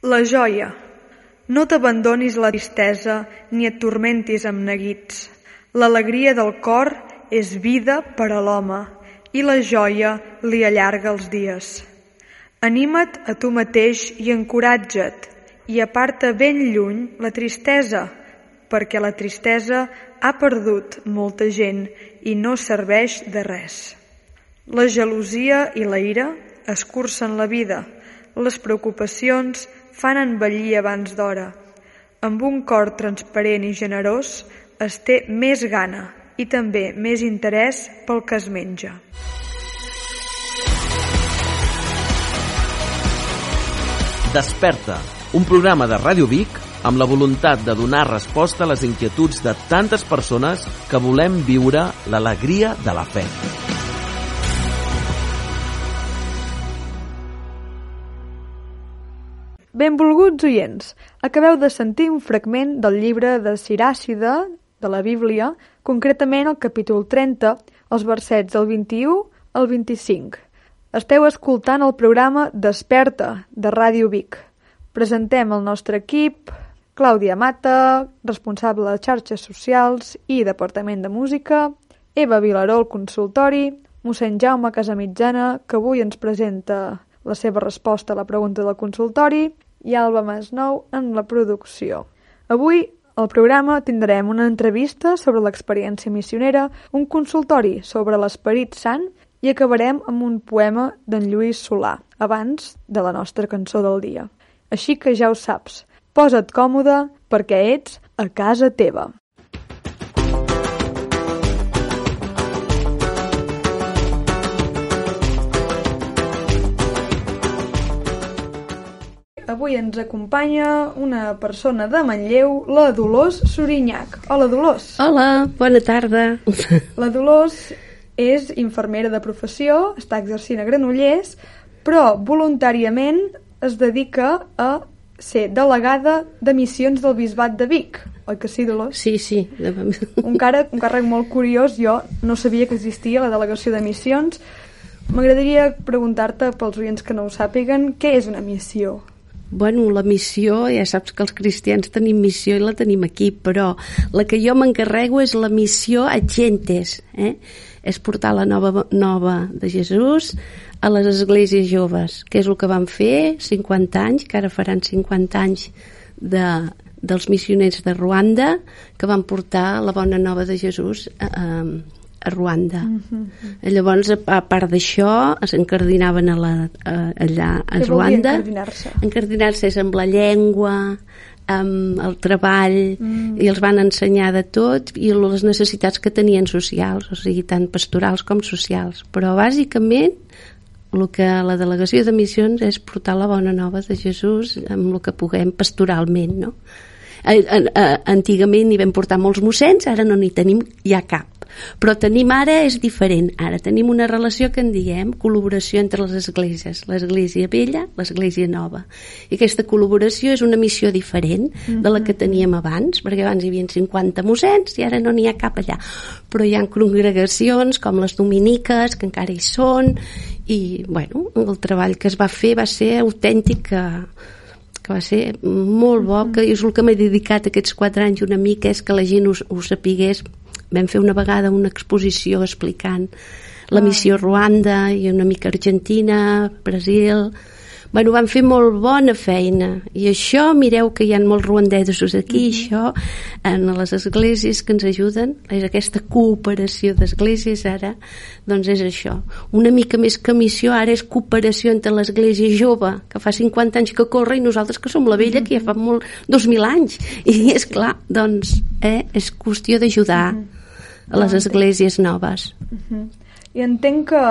La joia. No t'abandonis la tristesa ni et turmentis amb neguits. L'alegria del cor és vida per a l'home i la joia li allarga els dies. Anima't a tu mateix i encoratja't i aparta ben lluny la tristesa, perquè la tristesa ha perdut molta gent i no serveix de res. La gelosia i la ira escurcen la vida, les preocupacions fan envellir abans d'hora. Amb un cor transparent i generós es té més gana i també més interès pel que es menja. Desperta, un programa de Ràdio Vic amb la voluntat de donar resposta a les inquietuds de tantes persones que volem viure l'alegria de la fe. Benvolguts oients, acabeu de sentir un fragment del llibre de Siràcida, de la Bíblia, concretament el capítol 30, els versets del 21 al 25. Esteu escoltant el programa Desperta, de Ràdio Vic. Presentem el nostre equip, Clàudia Mata, responsable de xarxes socials i Departament de Música, Eva Vilaró, el consultori, mossèn Jaume Casamitjana, que avui ens presenta la seva resposta a la pregunta del consultori, i Alba Masnou en la producció. Avui al programa tindrem una entrevista sobre l'experiència missionera, un consultori sobre l'Esperit Sant i acabarem amb un poema d'en Lluís Solà, abans de la nostra cançó del dia. Així que ja ho saps, posa't còmode perquè ets a casa teva. Avui ens acompanya una persona de Manlleu, la Dolors Sorinyac. Hola, Dolors. Hola, bona tarda. La Dolors és infermera de professió, està exercint a Granollers, però voluntàriament es dedica a ser delegada de missions del Bisbat de Vic. Oi que sí, Dolors? Sí, sí. Un, càrrec, un càrrec molt curiós. Jo no sabia que existia la delegació de missions. M'agradaria preguntar-te, pels oients que no ho sàpiguen, què és una missió? Bueno, la missió, ja saps que els cristians tenim missió i la tenim aquí, però la que jo m'encarrego és la missió a gentes, eh? és portar la nova, nova de Jesús a les esglésies joves, que és el que van fer 50 anys, que ara faran 50 anys de, dels missioners de Ruanda, que van portar la bona nova de Jesús a, a, a Ruanda. Mm -hmm. Llavors, a part d'això, s'encardinaven a la, a, allà a Què Ruanda. encardinar-se? Encardinar-se és amb la llengua, amb el treball, mm. i els van ensenyar de tot i les necessitats que tenien socials, o sigui, tant pastorals com socials. Però, bàsicament, el que la delegació de missions és portar la bona nova de Jesús amb el que puguem pastoralment, no? Antigament hi vam portar molts mossens, ara no n'hi tenim ja cap. Però tenim ara és diferent. Ara tenim una relació que en diem col·laboració entre les esglésies. L'església vella, l'església nova. I aquesta col·laboració és una missió diferent de la que teníem abans perquè abans hi havia 50 mossens i ara no n'hi ha cap allà. Però hi ha congregacions com les dominiques que encara hi són i bueno, el treball que es va fer va ser autèntic que, que va ser molt bo, que és el que m'he dedicat aquests quatre anys una mica, és que la gent ho, ho sapigués. Vam fer una vegada una exposició explicant la missió Ruanda i una mica Argentina, Brasil... Bueno, van fer molt bona feina. I això, mireu que hi ha molts ruandesos aquí, mm -hmm. això en les esglésies que ens ajuden. És aquesta cooperació d'esglésies ara, doncs és això. Una mica més que missió, ara és cooperació entre l'església jove, que fa 50 anys que corre i nosaltres que som la vella que ja fa molt, 2.000 anys. I és clar, doncs eh, és qüestió d'ajudar mm -hmm a les esglésies noves. Uh -huh. I entenc que,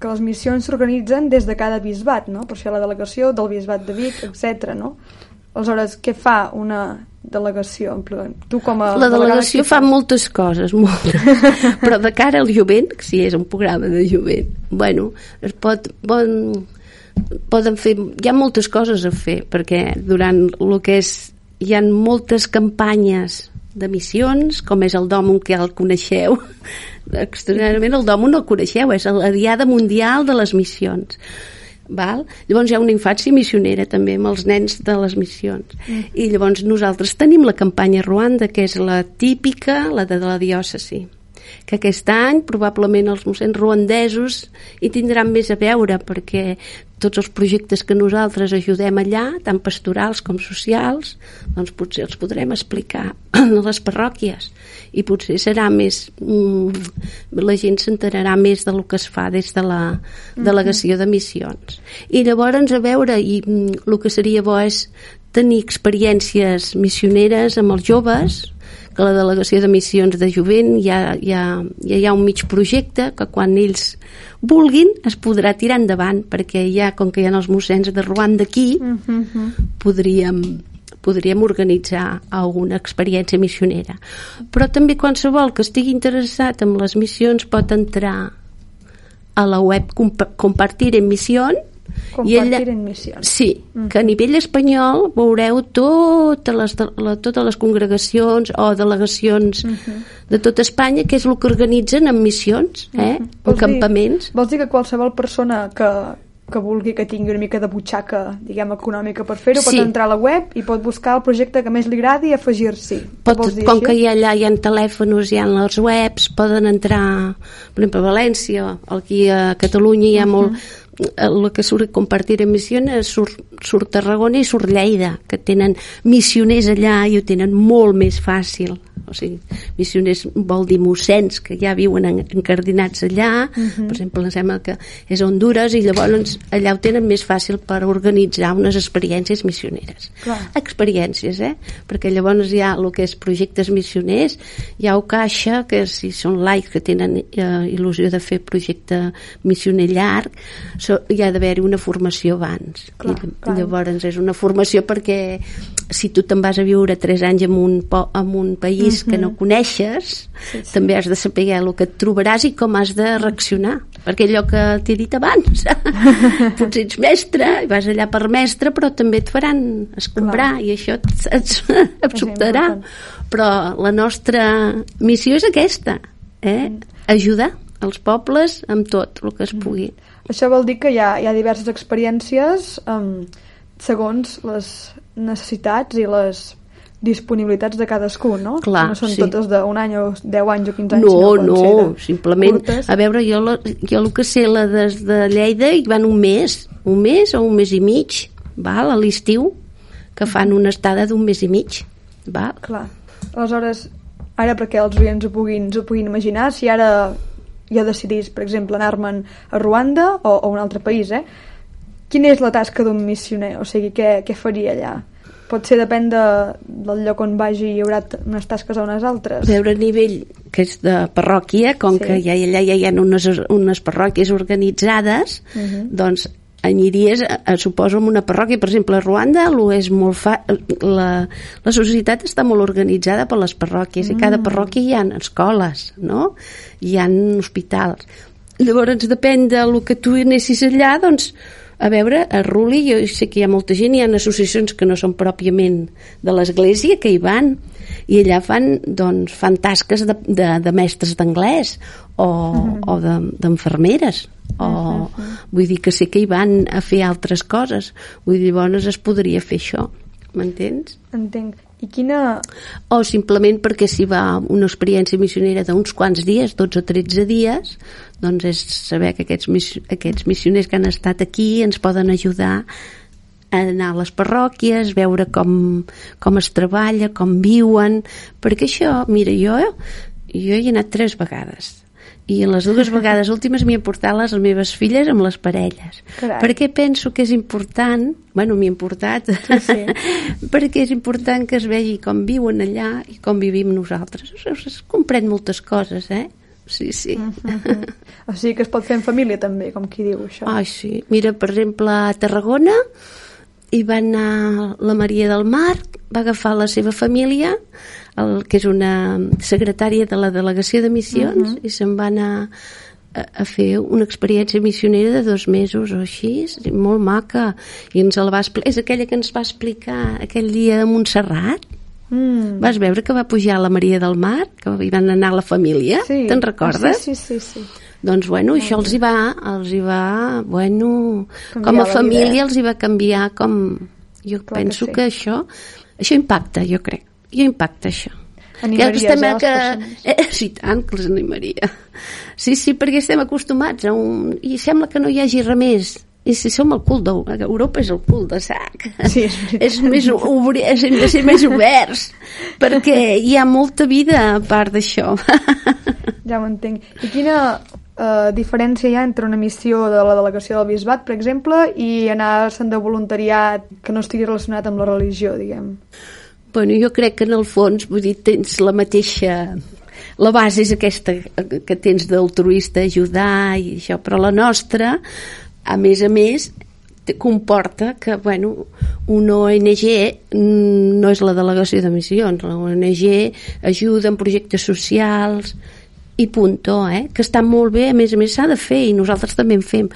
que les missions s'organitzen des de cada bisbat, no? Per això la delegació del bisbat de Vic, etc. no? Aleshores, què fa una delegació? Tu com a la delegació fa moltes coses, moltes. però de cara al jovent, que si és un programa de jovent, bueno, es pot... Bon, poden fer, hi ha moltes coses a fer perquè durant el que és hi han moltes campanyes de missions, com és el Dòmon que ja el coneixeu extraordinàriament el Dòmon no el coneixeu és la Diada Mundial de les Missions Val? Llavors hi ha una infància missionera també amb els nens de les missions. Mm. I llavors nosaltres tenim la campanya Ruanda, que és la típica, la de la diòcesi que aquest any probablement els mossens ruandesos hi tindran més a veure perquè tots els projectes que nosaltres ajudem allà, tant pastorals com socials, doncs potser els podrem explicar a les parròquies. I potser serà més mm, la gent s'enterarà més del que es fa des de la delegació de missions. I llavors a veure i mm, el que seria bo és tenir experiències missioneres amb els joves que la delegació de missions de jovent ja, ja, ja hi ha un mig projecte que quan ells vulguin es podrà tirar endavant perquè ja, com que hi ha els mossens de Ruan d'aquí uh mhm, -huh. podríem podríem organitzar alguna experiència missionera. Però també qualsevol que estigui interessat en les missions pot entrar a la web Compartir en Missions Compartir ella, en missions. Sí, mm. que a nivell espanyol veureu totes les, la, totes les congregacions o delegacions mm -hmm. de tot Espanya, que és el que organitzen en missions, eh? Mm -hmm. en campaments. Dir, vols dir que qualsevol persona que, que vulgui que tingui una mica de butxaca, diguem, econòmica per fer-ho, sí. pot entrar a la web i pot buscar el projecte que més li agradi i afegir-s'hi. Com així? que hi ha allà hi ha telèfons, hi ha les webs, poden entrar, per exemple, a València, aquí a Catalunya hi ha uh -huh. molt el que surt compartir en missions surt, surt Tarragona i surt Lleida, que tenen missioners allà i ho tenen molt més fàcil o sigui, missioners vol dir mossens que ja viuen encardinats allà uh mhm. -huh. per exemple, em sembla que és a Honduras i llavors allà ho tenen més fàcil per organitzar unes experiències missioneres Clar. experiències, eh? perquè llavors hi ha el que és projectes missioners hi ha caixa que si són laics que tenen eh, il·lusió de fer projecte missioner llarg so, hi ha d'haver-hi una formació abans clar, I, clar. llavors és una formació perquè si tu te'n vas a viure 3 anys en un, en un país país que no coneixes, sí, sí. també has de saber el que et trobaràs i com has de reaccionar. Perquè allò que t'he dit abans, potser ets mestre i vas allà per mestre, però també et faran escombrar Clar. i això et, et, et sobtarà. Però la nostra missió és aquesta, eh? Mm. ajudar els pobles amb tot el que es mm. pugui. Això vol dir que hi ha, hi ha diverses experiències um, segons les necessitats i les disponibilitats de cadascú, no? Clar, no són sí. totes d'un any o 10 anys o 15 anys, no, sinó no, simplement, curtes. a veure, jo, la, jo el que sé, la des de Lleida hi van un mes, un mes o un mes i mig, val, a l'estiu, que fan una estada d'un mes i mig, val? Clar. Aleshores, ara perquè els oients ho puguin, ho puguin imaginar, si ara jo decidís, per exemple, anar-me'n a Ruanda o, o a un altre país, eh? Quina és la tasca d'un missioner? O sigui, què, què faria allà? Potser depèn de, del lloc on vagi hi haurà unes tasques o unes altres. Veure a nivell que és de parròquia, com sí. que ja, allà ja hi ha unes, unes parròquies organitzades, uh mhm. -huh. doncs aniries, a, a, suposo, en una parròquia, per exemple, a Ruanda és molt fa... la, la societat està molt organitzada per les parròquies, mm. i cada mm. parròquia hi ha escoles, no? Hi ha hospitals. Llavors, depèn del que tu anessis allà, doncs, a veure, a Ruli jo sé que hi ha molta gent, hi ha associacions que no són pròpiament de l'església, que hi van, i allà fan, doncs, fan tasques de, de, de mestres d'anglès o, uh -huh. o d'enfermeres. De, o, uh -huh. Vull dir que sé que hi van a fer altres coses. Vull dir, llavors es podria fer això. M'entens? Entenc. I quina... O simplement perquè si va una experiència missionera d'uns quants dies, 12 o 13 dies, doncs és saber que aquests, aquests missioners que han estat aquí ens poden ajudar a anar a les parròquies, veure com, com es treballa, com viuen, perquè això, mira, jo, jo hi he anat tres vegades i les dues vegades últimes m'hi he portat les meves filles amb les parelles Carai. perquè penso que és important bueno, m'hi he portat sí, sí. perquè és important que es vegi com viuen allà i com vivim nosaltres es, es comprèn moltes coses eh? sí, sí. Uh -huh. O sigui que es pot fer en família també, com qui diu això. Ai, sí. Mira, per exemple, a Tarragona hi va anar la Maria del Mar, va agafar la seva família, el, que és una secretària de la delegació de missions, uh -huh. i se'n va anar a, a fer una experiència missionera de dos mesos o així, molt maca i ens la va explicar, és aquella que ens va explicar aquell dia a Montserrat Mm. Vas veure que va pujar la Maria del Mar, que hi van anar la família? Sí. Te'n recordes? Sí, sí, sí, sí. doncs bueno, això els hi va, els hi va, bueno, Canviar com a vida, família eh? els hi va canviar com... Jo Clar que penso sí. que, això, això impacta, jo crec. Jo impacta això. Animaries, estem eh, a que... persones? Eh, sí, tant que els animaria. Sí, sí, perquè estem acostumats a un... I sembla que no hi hagi res més. I si som el cul d'Europa, Europa és el cul de sac. Sí, és és més obri... hem de ser més oberts, perquè hi ha molta vida a part d'això. Ja ho entenc. I quina eh, diferència hi ha entre una missió de la delegació del Bisbat, per exemple, i anar-se'n de voluntariat que no estigui relacionat amb la religió, diguem? Bueno, jo crec que en el fons, vull dir, tens la mateixa... La base és aquesta que tens d'altruista, ajudar i això, però la nostra, a més a més, comporta que, bueno, una ONG no és la delegació de missions, la ONG ajuda en projectes socials i punto, eh? que està molt bé, a més a més s'ha de fer i nosaltres també en fem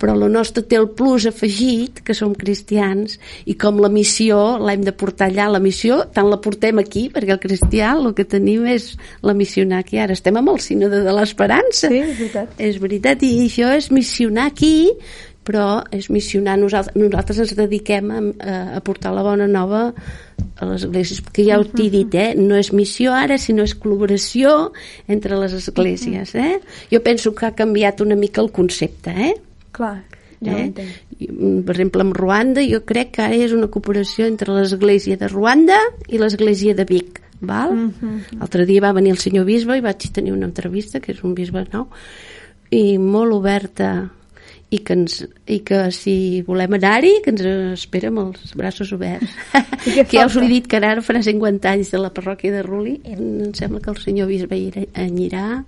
però la nostra té el plus afegit que som cristians i com la missió l'hem de portar allà la missió tant la portem aquí perquè el cristià el que tenim és la missionar aquí ara estem amb el sínode de l'esperança Sí, és veritat. és veritat i això és missionar aquí però és missionar nosaltres, nosaltres ens dediquem a, a, a portar la bona nova a les esglésies, perquè ja ho t'he dit eh? no és missió ara, sinó és col·laboració entre les esglésies eh? jo penso que ha canviat una mica el concepte eh? Clar, ja eh? I, mm, Per exemple, amb Ruanda jo crec que ara és una cooperació entre l'església de Ruanda i l'església de Vic. Val? Mm -hmm. L'altre dia va venir el senyor bisbe i vaig tenir una entrevista, que és un bisbe nou, i molt oberta i que, ens, i que si volem anar-hi que ens espera amb els braços oberts que ja us he dit que ara farà 50 anys de la parròquia de Ruli em sembla que el senyor bisbe anirà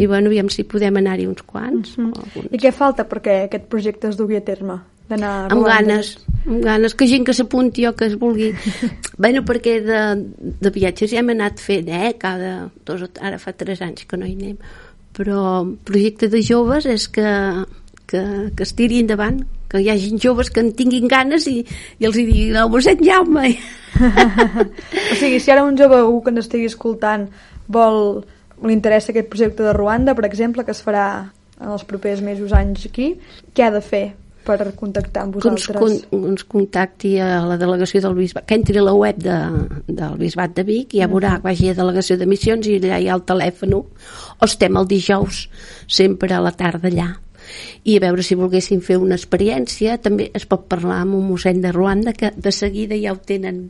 i bueno, aviam si podem anar-hi uns quants o alguns. I què falta perquè aquest projecte es dugui a terme? D'anar amb ganes, amb ganes, que gent que s'apunti o que es vulgui. bueno, perquè de, de viatges ja hem anat fent, eh? Cada dos, ara fa tres anys que no hi anem. Però projecte de joves és que, que, que es tiri endavant, que hi hagi joves que en tinguin ganes i, i els hi diguin, el mossèn Jaume, O sigui, si ara un jove algú que ens estigui escoltant vol li interessa aquest projecte de Ruanda, per exemple, que es farà en els propers mesos, anys aquí, què ha de fer per contactar amb que ens, vosaltres? con, ens contacti a la delegació del Bisbat, que entri a la web de, del Bisbat de Vic i ja veurà que vagi a delegació de missions i allà hi ha el telèfon. O estem el dijous sempre a la tarda allà i a veure si volguessin fer una experiència també es pot parlar amb un mossèn de Ruanda que de seguida ja ho tenen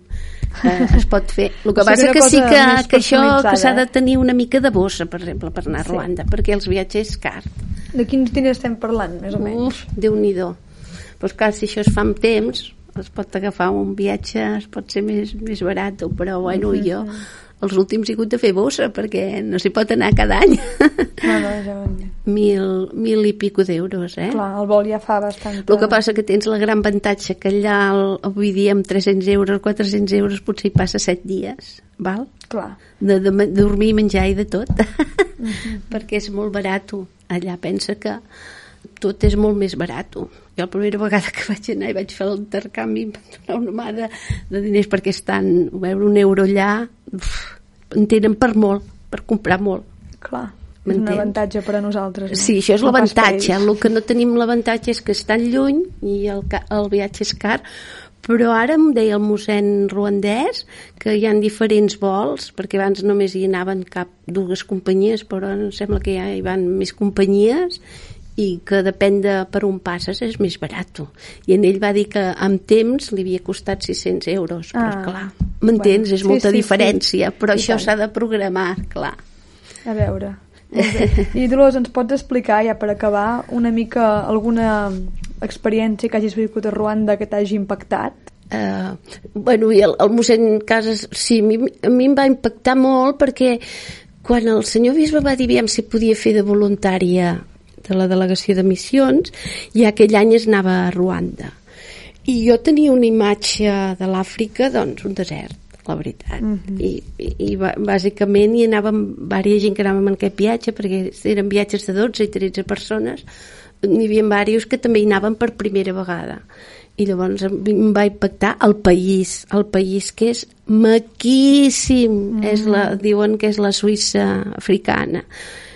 eh, es pot fer el que O sigui, passa que sí que, que això que s'ha personalitzada, de tenir una mica de bossa per exemple per anar a Sí. Ruanda perquè els viatges és car De quins diners estem parlant, més o menys? Uf, Déu-n'hi-do. Pues clar, si això es fa amb temps, es pot agafar un viatge, es pot ser més, més barat, però bueno, jo els últims he hagut de fer bossa perquè no s'hi pot anar cada any. No, no, ja mil, mil i pico d'euros, eh? Clar, el vol ja fa bastant... El que passa que tens la gran avantatge que allà el, avui dia amb 300 euros, 400 euros potser hi passa 7 dies, val? Clar. de, de, de dormir menjar i de tot perquè és molt barat allà pensa que tot és molt més barat jo la primera vegada que vaig anar i vaig fer l'intercanvi em van donar una mà de, de diners perquè estan veure un euro allà uf, en tenen per molt per comprar molt Clar. És un avantatge per a nosaltres. No? Sí, això és l'avantatge. El que no tenim l'avantatge és que estan lluny i el, el viatge és car, però ara em deia el mossèn ruandès que hi han diferents vols, perquè abans només hi anaven cap dues companyies, però em sembla que ja hi van més companyies i que depèn de per on passes és més barat. I en ell va dir que amb temps li havia costat 600 euros, però Ah, clar, m'entens? bueno, és sí, molta sí, sí. diferència, però I això s'ha de programar, clar. A veure. I Dolors, ens pots explicar, ja per acabar, una mica alguna experiència que hagis viscut a Ruanda que t'hagi impactat? Uh, bueno, i el, el mossèn Casas, sí, a mi, a mi em va impactar molt perquè quan el senyor bisbe va dir aviam si podia fer de voluntària de la delegació de missions, i aquell any es anava a Ruanda. I jo tenia una imatge de l'Àfrica, doncs, un desert, la veritat. I, i, i bà- bàsicament hi anàvem, vària gent que anàvem en aquest viatge, perquè eren viatges de 12 i 13 persones, n'hi havia diversos que també hi anaven per primera vegada i llavors em va impactar el país, el país que és maquíssim, mm. és la, diuen que és la Suïssa africana.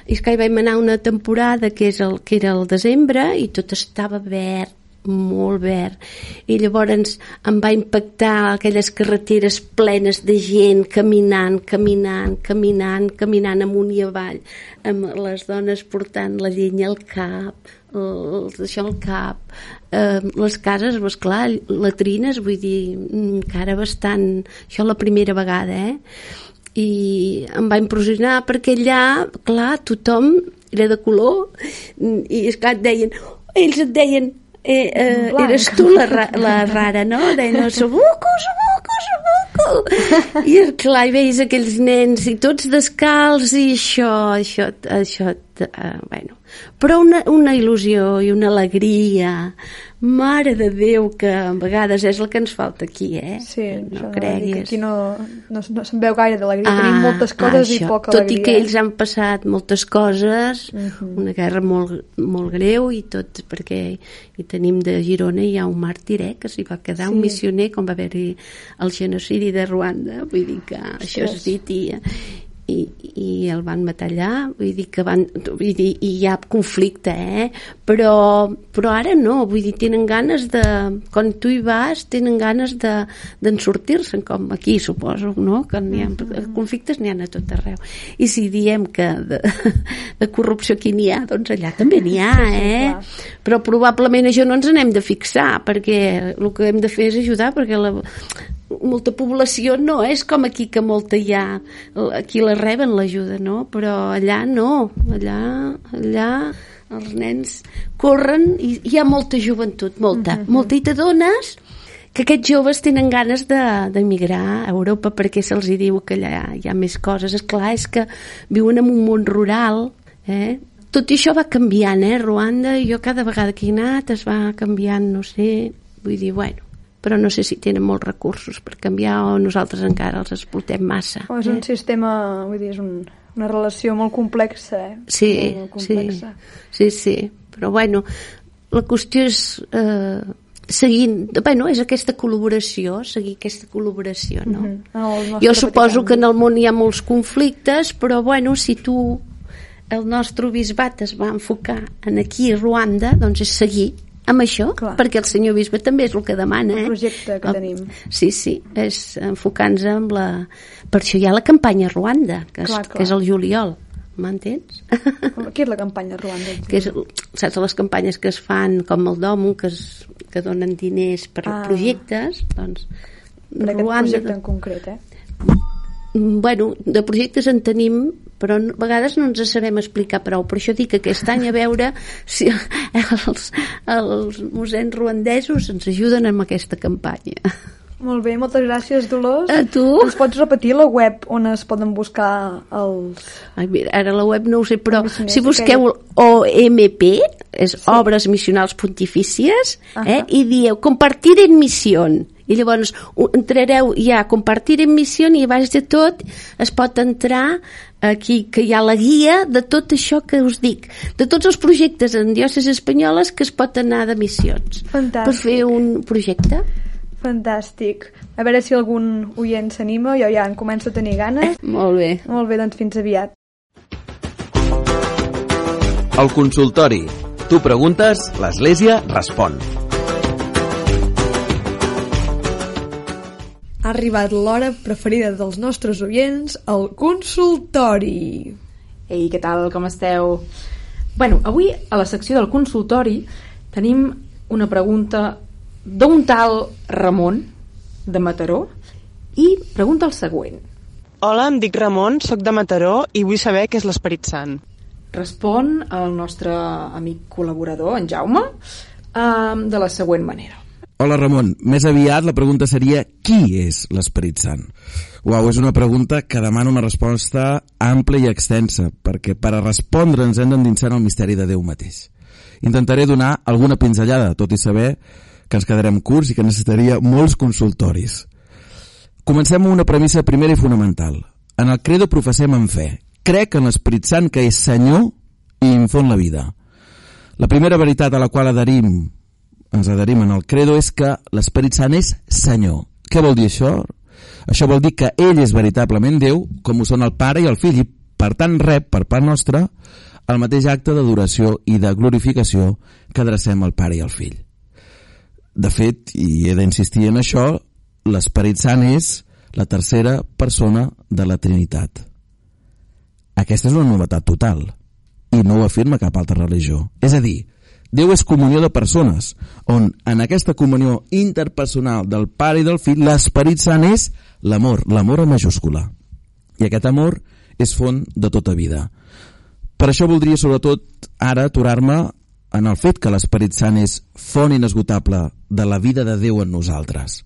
i és que hi vam anar una temporada que, és el, que era el desembre i tot estava verd molt verd i llavors em va impactar aquelles carreteres plenes de gent caminant, caminant, caminant, caminant amunt i avall amb les dones portant la llenya al cap els, això al cap eh, les cases, pues, clar, latrines vull dir, encara bastant això la primera vegada eh? i em va impressionar perquè allà, clar, tothom era de color i esclar, et deien ells et deien eh, eh, eres tu la, la rara, no? Deia, no, Sobuco, Sobuco, Sobuco. I clar, i veus aquells nens i tots descalç i això, això, això, eh, bueno. Però una, una il·lusió i una alegria Mare de Déu, que a vegades és el que ens falta aquí, eh? Sí, no creguis. Aquí no, no, no se'n veu gaire d'alegria. Ah, Tenim moltes coses això. i poca tot alegria. Tot i que ells han passat moltes coses, uh mhm. -huh. una guerra molt, molt greu i tot, perquè hi tenim de Girona hi ha un màrtir, eh, que s'hi va quedar sí. un missioner quan va haver-hi el genocidi de Ruanda, vull dir que això és dit i, i, i el van matar allà vull dir que van, vull dir, i hi ha conflicte eh? però, però ara no vull dir, tenen ganes de quan tu hi vas, tenen ganes de d'en sortir-se'n, com aquí suposo no? que n'hi ha, mm-hmm. conflictes n'hi ha a tot arreu i si diem que de, de corrupció aquí n'hi ha doncs allà també n'hi ha eh? però probablement això no ens n'hem de fixar perquè el que hem de fer és ajudar perquè la, molta població no és com aquí que molta hi ha aquí la reben l'ajuda no? però allà no allà, allà els nens corren i hi ha molta joventut molta, uh mhm. -huh. molta i t'adones que aquests joves tenen ganes d'emigrar a Europa perquè se'ls diu que allà hi ha més coses. És clar, és que viuen en un món rural, eh? Tot això va canviant, eh? Ruanda, jo cada vegada que he anat es va canviant, no sé, vull dir, bueno, però no sé si tenen molts recursos per canviar o nosaltres encara els explotem massa. O és un eh? sistema, vull dir, és un, una relació molt complexa, eh? Sí, molt complexa. sí, sí, sí, però bueno, la qüestió és eh, seguint, bueno, és aquesta col·laboració, seguir aquesta col·laboració, no? Mm -hmm. Jo suposo que en el món hi ha molts conflictes, però bueno, si tu el nostre bisbat es va enfocar en aquí a Ruanda, doncs és seguir amb això, Clar. perquè el senyor bisbe també és el que demana. El eh? projecte que el, tenim. Sí, sí, és enfocant-se amb la... Per això hi ha la campanya Ruanda, que, clar, és, clar. que és el juliol, m'entens? Què és la campanya Ruanda? Que és, saps, les campanyes que es fan com el Domo, que, es, que donen diners per ah. projectes, doncs... Per aquest Ruanda, projecte en concret, eh? Bueno, de projectes en tenim però a vegades no ens sabem explicar prou per això dic que aquest any a veure si els, els musens ruandesos ens ajuden amb aquesta campanya molt bé, moltes gràcies, Dolors. A tu. Ens pots repetir la web on es poden buscar els... Ai, mira, ara la web no ho sé, però si busqueu OMP, és sí. Obres Missionals Pontifícies, uh -huh. eh, i dieu compartir en missió i llavors entrareu ja a compartir en missió i baix de tot es pot entrar aquí que hi ha la guia de tot això que us dic, de tots els projectes en diòceses espanyoles que es pot anar de missions Fantàstic. per fer un projecte Fantàstic. A veure si algun oient s'anima, jo ja en començo a tenir ganes. Molt bé. Molt bé, doncs fins aviat. El consultori. Tu preguntes, l'Església respon. Ha arribat l'hora preferida dels nostres oients, el consultori. Ei, què tal, com esteu? Bueno, avui a la secció del consultori tenim una pregunta d'un tal Ramon, de Mataró, i pregunta el següent. Hola, em dic Ramon, sóc de Mataró i vull saber què és l'Esperit Sant. Respon el nostre amic col·laborador, en Jaume, eh, de la següent manera. Hola Ramon, més aviat la pregunta seria qui és l'Esperit Sant? Uau, és una pregunta que demana una resposta àmplia i extensa, perquè per a respondre ens hem d'endinsar en el misteri de Déu mateix. Intentaré donar alguna pinzellada, tot i saber que ens quedarem curts i que necessitaria molts consultoris. Comencem amb una premissa primera i fonamental. En el credo professem en fe. Crec en l'Esperit Sant que és Senyor i infon la vida. La primera veritat a la qual adherim, ens adherim en el credo és que l'Esperit Sant és Senyor. Què vol dir això? Això vol dir que ell és veritablement Déu, com ho són el Pare i el Fill, i Per tant, rep, per part nostra, el mateix acte d'adoració i de glorificació que adrecem al Pare i al Fill. De fet, i he d'insistir en això, l'Esperit Sant és la tercera persona de la Trinitat. Aquesta és una novetat total i no ho afirma cap altra religió. És a dir, Déu és comunió de persones, on en aquesta comunió interpersonal del Pare i del Fill, l'Esperit Sant és l'amor, l'amor a majúscula. I aquest amor és font de tota vida. Per això voldria sobretot ara aturar-me en el fet que l'Esperit Sant és font inesgotable de la vida de Déu en nosaltres.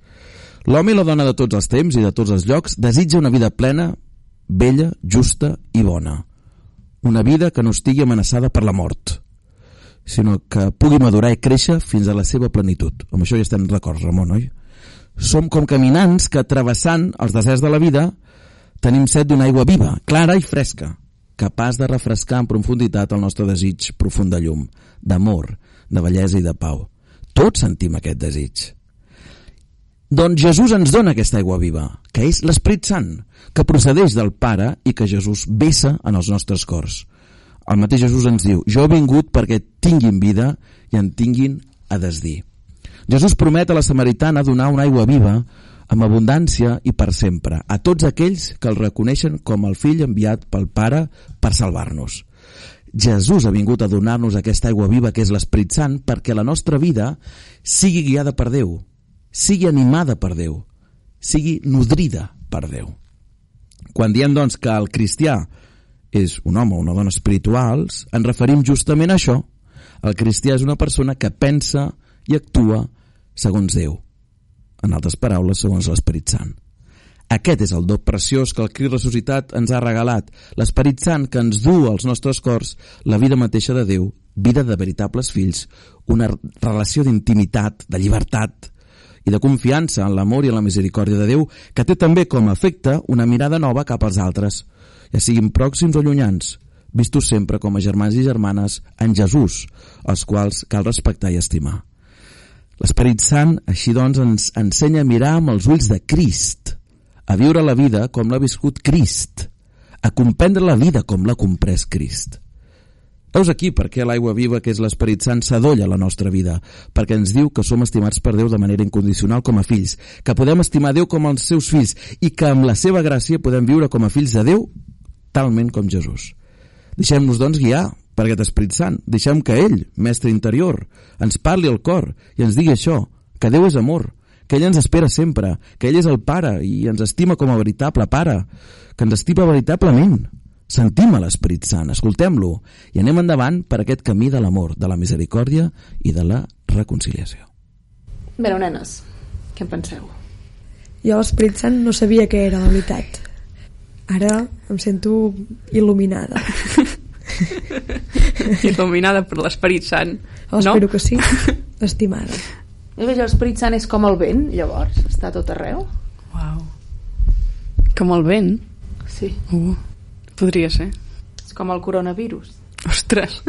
L'home i la dona de tots els temps i de tots els llocs desitja una vida plena, bella, justa i bona. Una vida que no estigui amenaçada per la mort, sinó que pugui madurar i créixer fins a la seva plenitud. Amb això ja estem d'acord, Ramon, oi? Som com caminants que, travessant els deserts de la vida, tenim set d'una aigua viva, clara i fresca, capaç de refrescar en profunditat el nostre desig profund de llum, d'amor, de bellesa i de pau. Tots sentim aquest desig. Doncs Jesús ens dona aquesta aigua viva, que és l'Esperit Sant, que procedeix del Pare i que Jesús vessa en els nostres cors. El mateix Jesús ens diu, jo he vingut perquè tinguin vida i en tinguin a desdir. Jesús promet a la samaritana donar una aigua viva amb abundància i per sempre a tots aquells que el reconeixen com el fill enviat pel Pare per salvar-nos. Jesús ha vingut a donar-nos aquesta aigua viva que és l'Esperit Sant perquè la nostra vida sigui guiada per Déu, sigui animada per Déu, sigui nodrida per Déu. Quan diem, doncs, que el cristià és un home o una dona espirituals, ens referim justament a això. El cristià és una persona que pensa i actua segons Déu en altres paraules, segons l'Esperit Sant. Aquest és el do preciós que el Crit ressuscitat ens ha regalat, l'Esperit Sant que ens du als nostres cors la vida mateixa de Déu, vida de veritables fills, una relació d'intimitat, de llibertat i de confiança en l'amor i en la misericòrdia de Déu, que té també com a efecte una mirada nova cap als altres, ja siguin pròxims o llunyans, vistos sempre com a germans i germanes en Jesús, els quals cal respectar i estimar. L'Esperit Sant, així doncs, ens ensenya a mirar amb els ulls de Crist, a viure la vida com l'ha viscut Crist, a comprendre la vida com l'ha comprès Crist. Veus aquí per què l'aigua viva que és l'Esperit Sant s'adolla a la nostra vida, perquè ens diu que som estimats per Déu de manera incondicional com a fills, que podem estimar Déu com els seus fills i que amb la seva gràcia podem viure com a fills de Déu talment com Jesús. Deixem-nos, doncs, guiar per aquest Esperit Sant. Deixem que ell, mestre interior, ens parli al cor i ens digui això, que Déu és amor, que ell ens espera sempre, que ell és el pare i ens estima com a veritable pare, que ens estima veritablement. Sentim a l'Esperit Sant, escoltem-lo i anem endavant per aquest camí de l'amor, de la misericòrdia i de la reconciliació. Bé, nenes, què en penseu? Jo l'Esperit Sant no sabia què era la veritat. Ara em sento il·luminada. Il·luminada per l'Esperit Sant. Oh, no? espero que sí. Estimada. L'Esperit Sant és com el vent, llavors, està tot arreu. Uau. Com el vent. Sí, Uh, podria ser. és com el coronavirus. Ostres.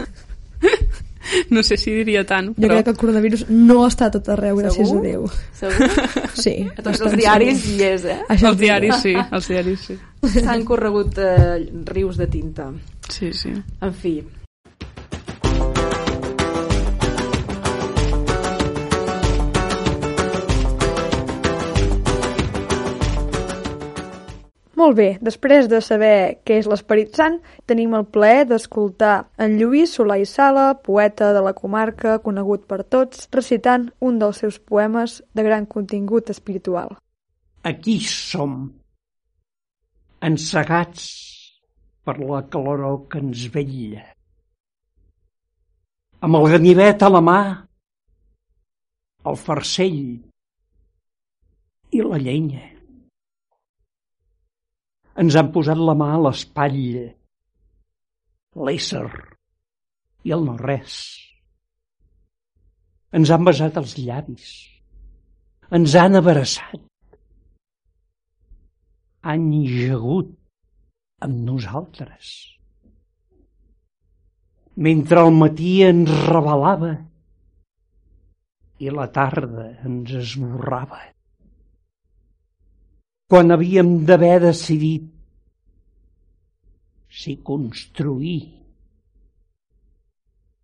No sé si diria tant, Jo però... crec que el coronavirus no està a tot arreu, gràcies Segur? a Déu. Segur? Sí. A tots els diaris hi és, eh? Això Els diaris sí, els diaris sí. S'han corregut eh, rius de tinta. Sí, sí. En fi, Molt bé, després de saber què és l'Esperit Sant, tenim el plaer d'escoltar en Lluís Solà i Sala, poeta de la comarca, conegut per tots, recitant un dels seus poemes de gran contingut espiritual. Aquí som, ensegats per la caloror que ens vetlla. Amb el ganivet a la mà, el farcell i la llenya. Ens han posat la mà a l'espatlla, l'ésser i el no-res. Ens han besat els llavis, ens han abraçat, han gegut amb nosaltres. Mentre el matí ens revelava i la tarda ens esborrava. Quan havíem d'haver decidit si construir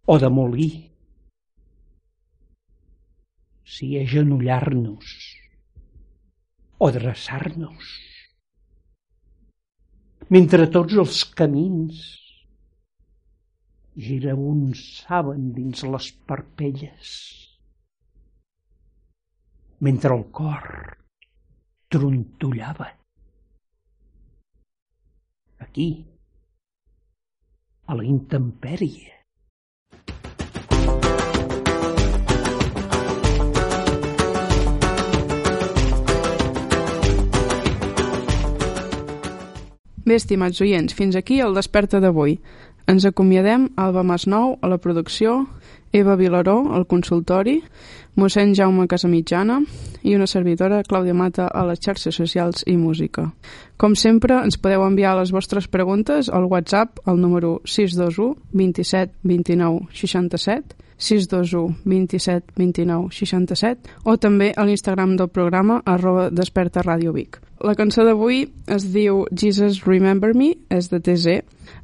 o demolir, si agenollar-nos o dreçar-nos. Mentre tots els camins girabuns saben dins les parpelles. Mentre el cor trontollava. Aquí, a la intempèrie. Bé, estimats oients, fins aquí el Desperta d'avui. Ens acomiadem Alba Masnou a la producció, Eva Vilaró al consultori, mossèn Jaume Casamitjana i una servidora, Clàudia Mata, a les xarxes socials i música. Com sempre, ens podeu enviar les vostres preguntes al WhatsApp al número 621 27 29 67 621 27 29 67 o també a l'Instagram del programa arroba Desperta Ràdio Vic. La cançó d'avui es diu Jesus Remember Me, és de TZ.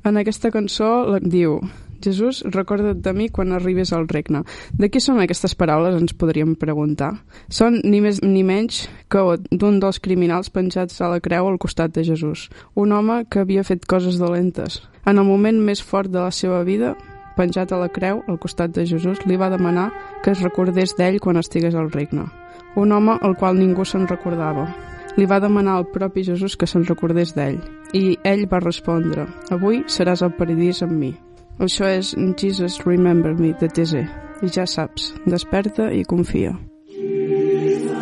En aquesta cançó la diu Jesús, recorda't de mi quan arribes al regne. De qui són aquestes paraules, ens podríem preguntar. Són ni més ni menys que d'un dels criminals penjats a la creu al costat de Jesús. Un home que havia fet coses dolentes. En el moment més fort de la seva vida, penjat a la creu al costat de Jesús, li va demanar que es recordés d'ell quan estigués al regne. Un home al qual ningú se'n recordava. Li va demanar al propi Jesús que se'n recordés d'ell. I ell va respondre, avui seràs al paradís amb mi. Això és Jesus Remember Me de TZ. I ja saps, desperta i confia. When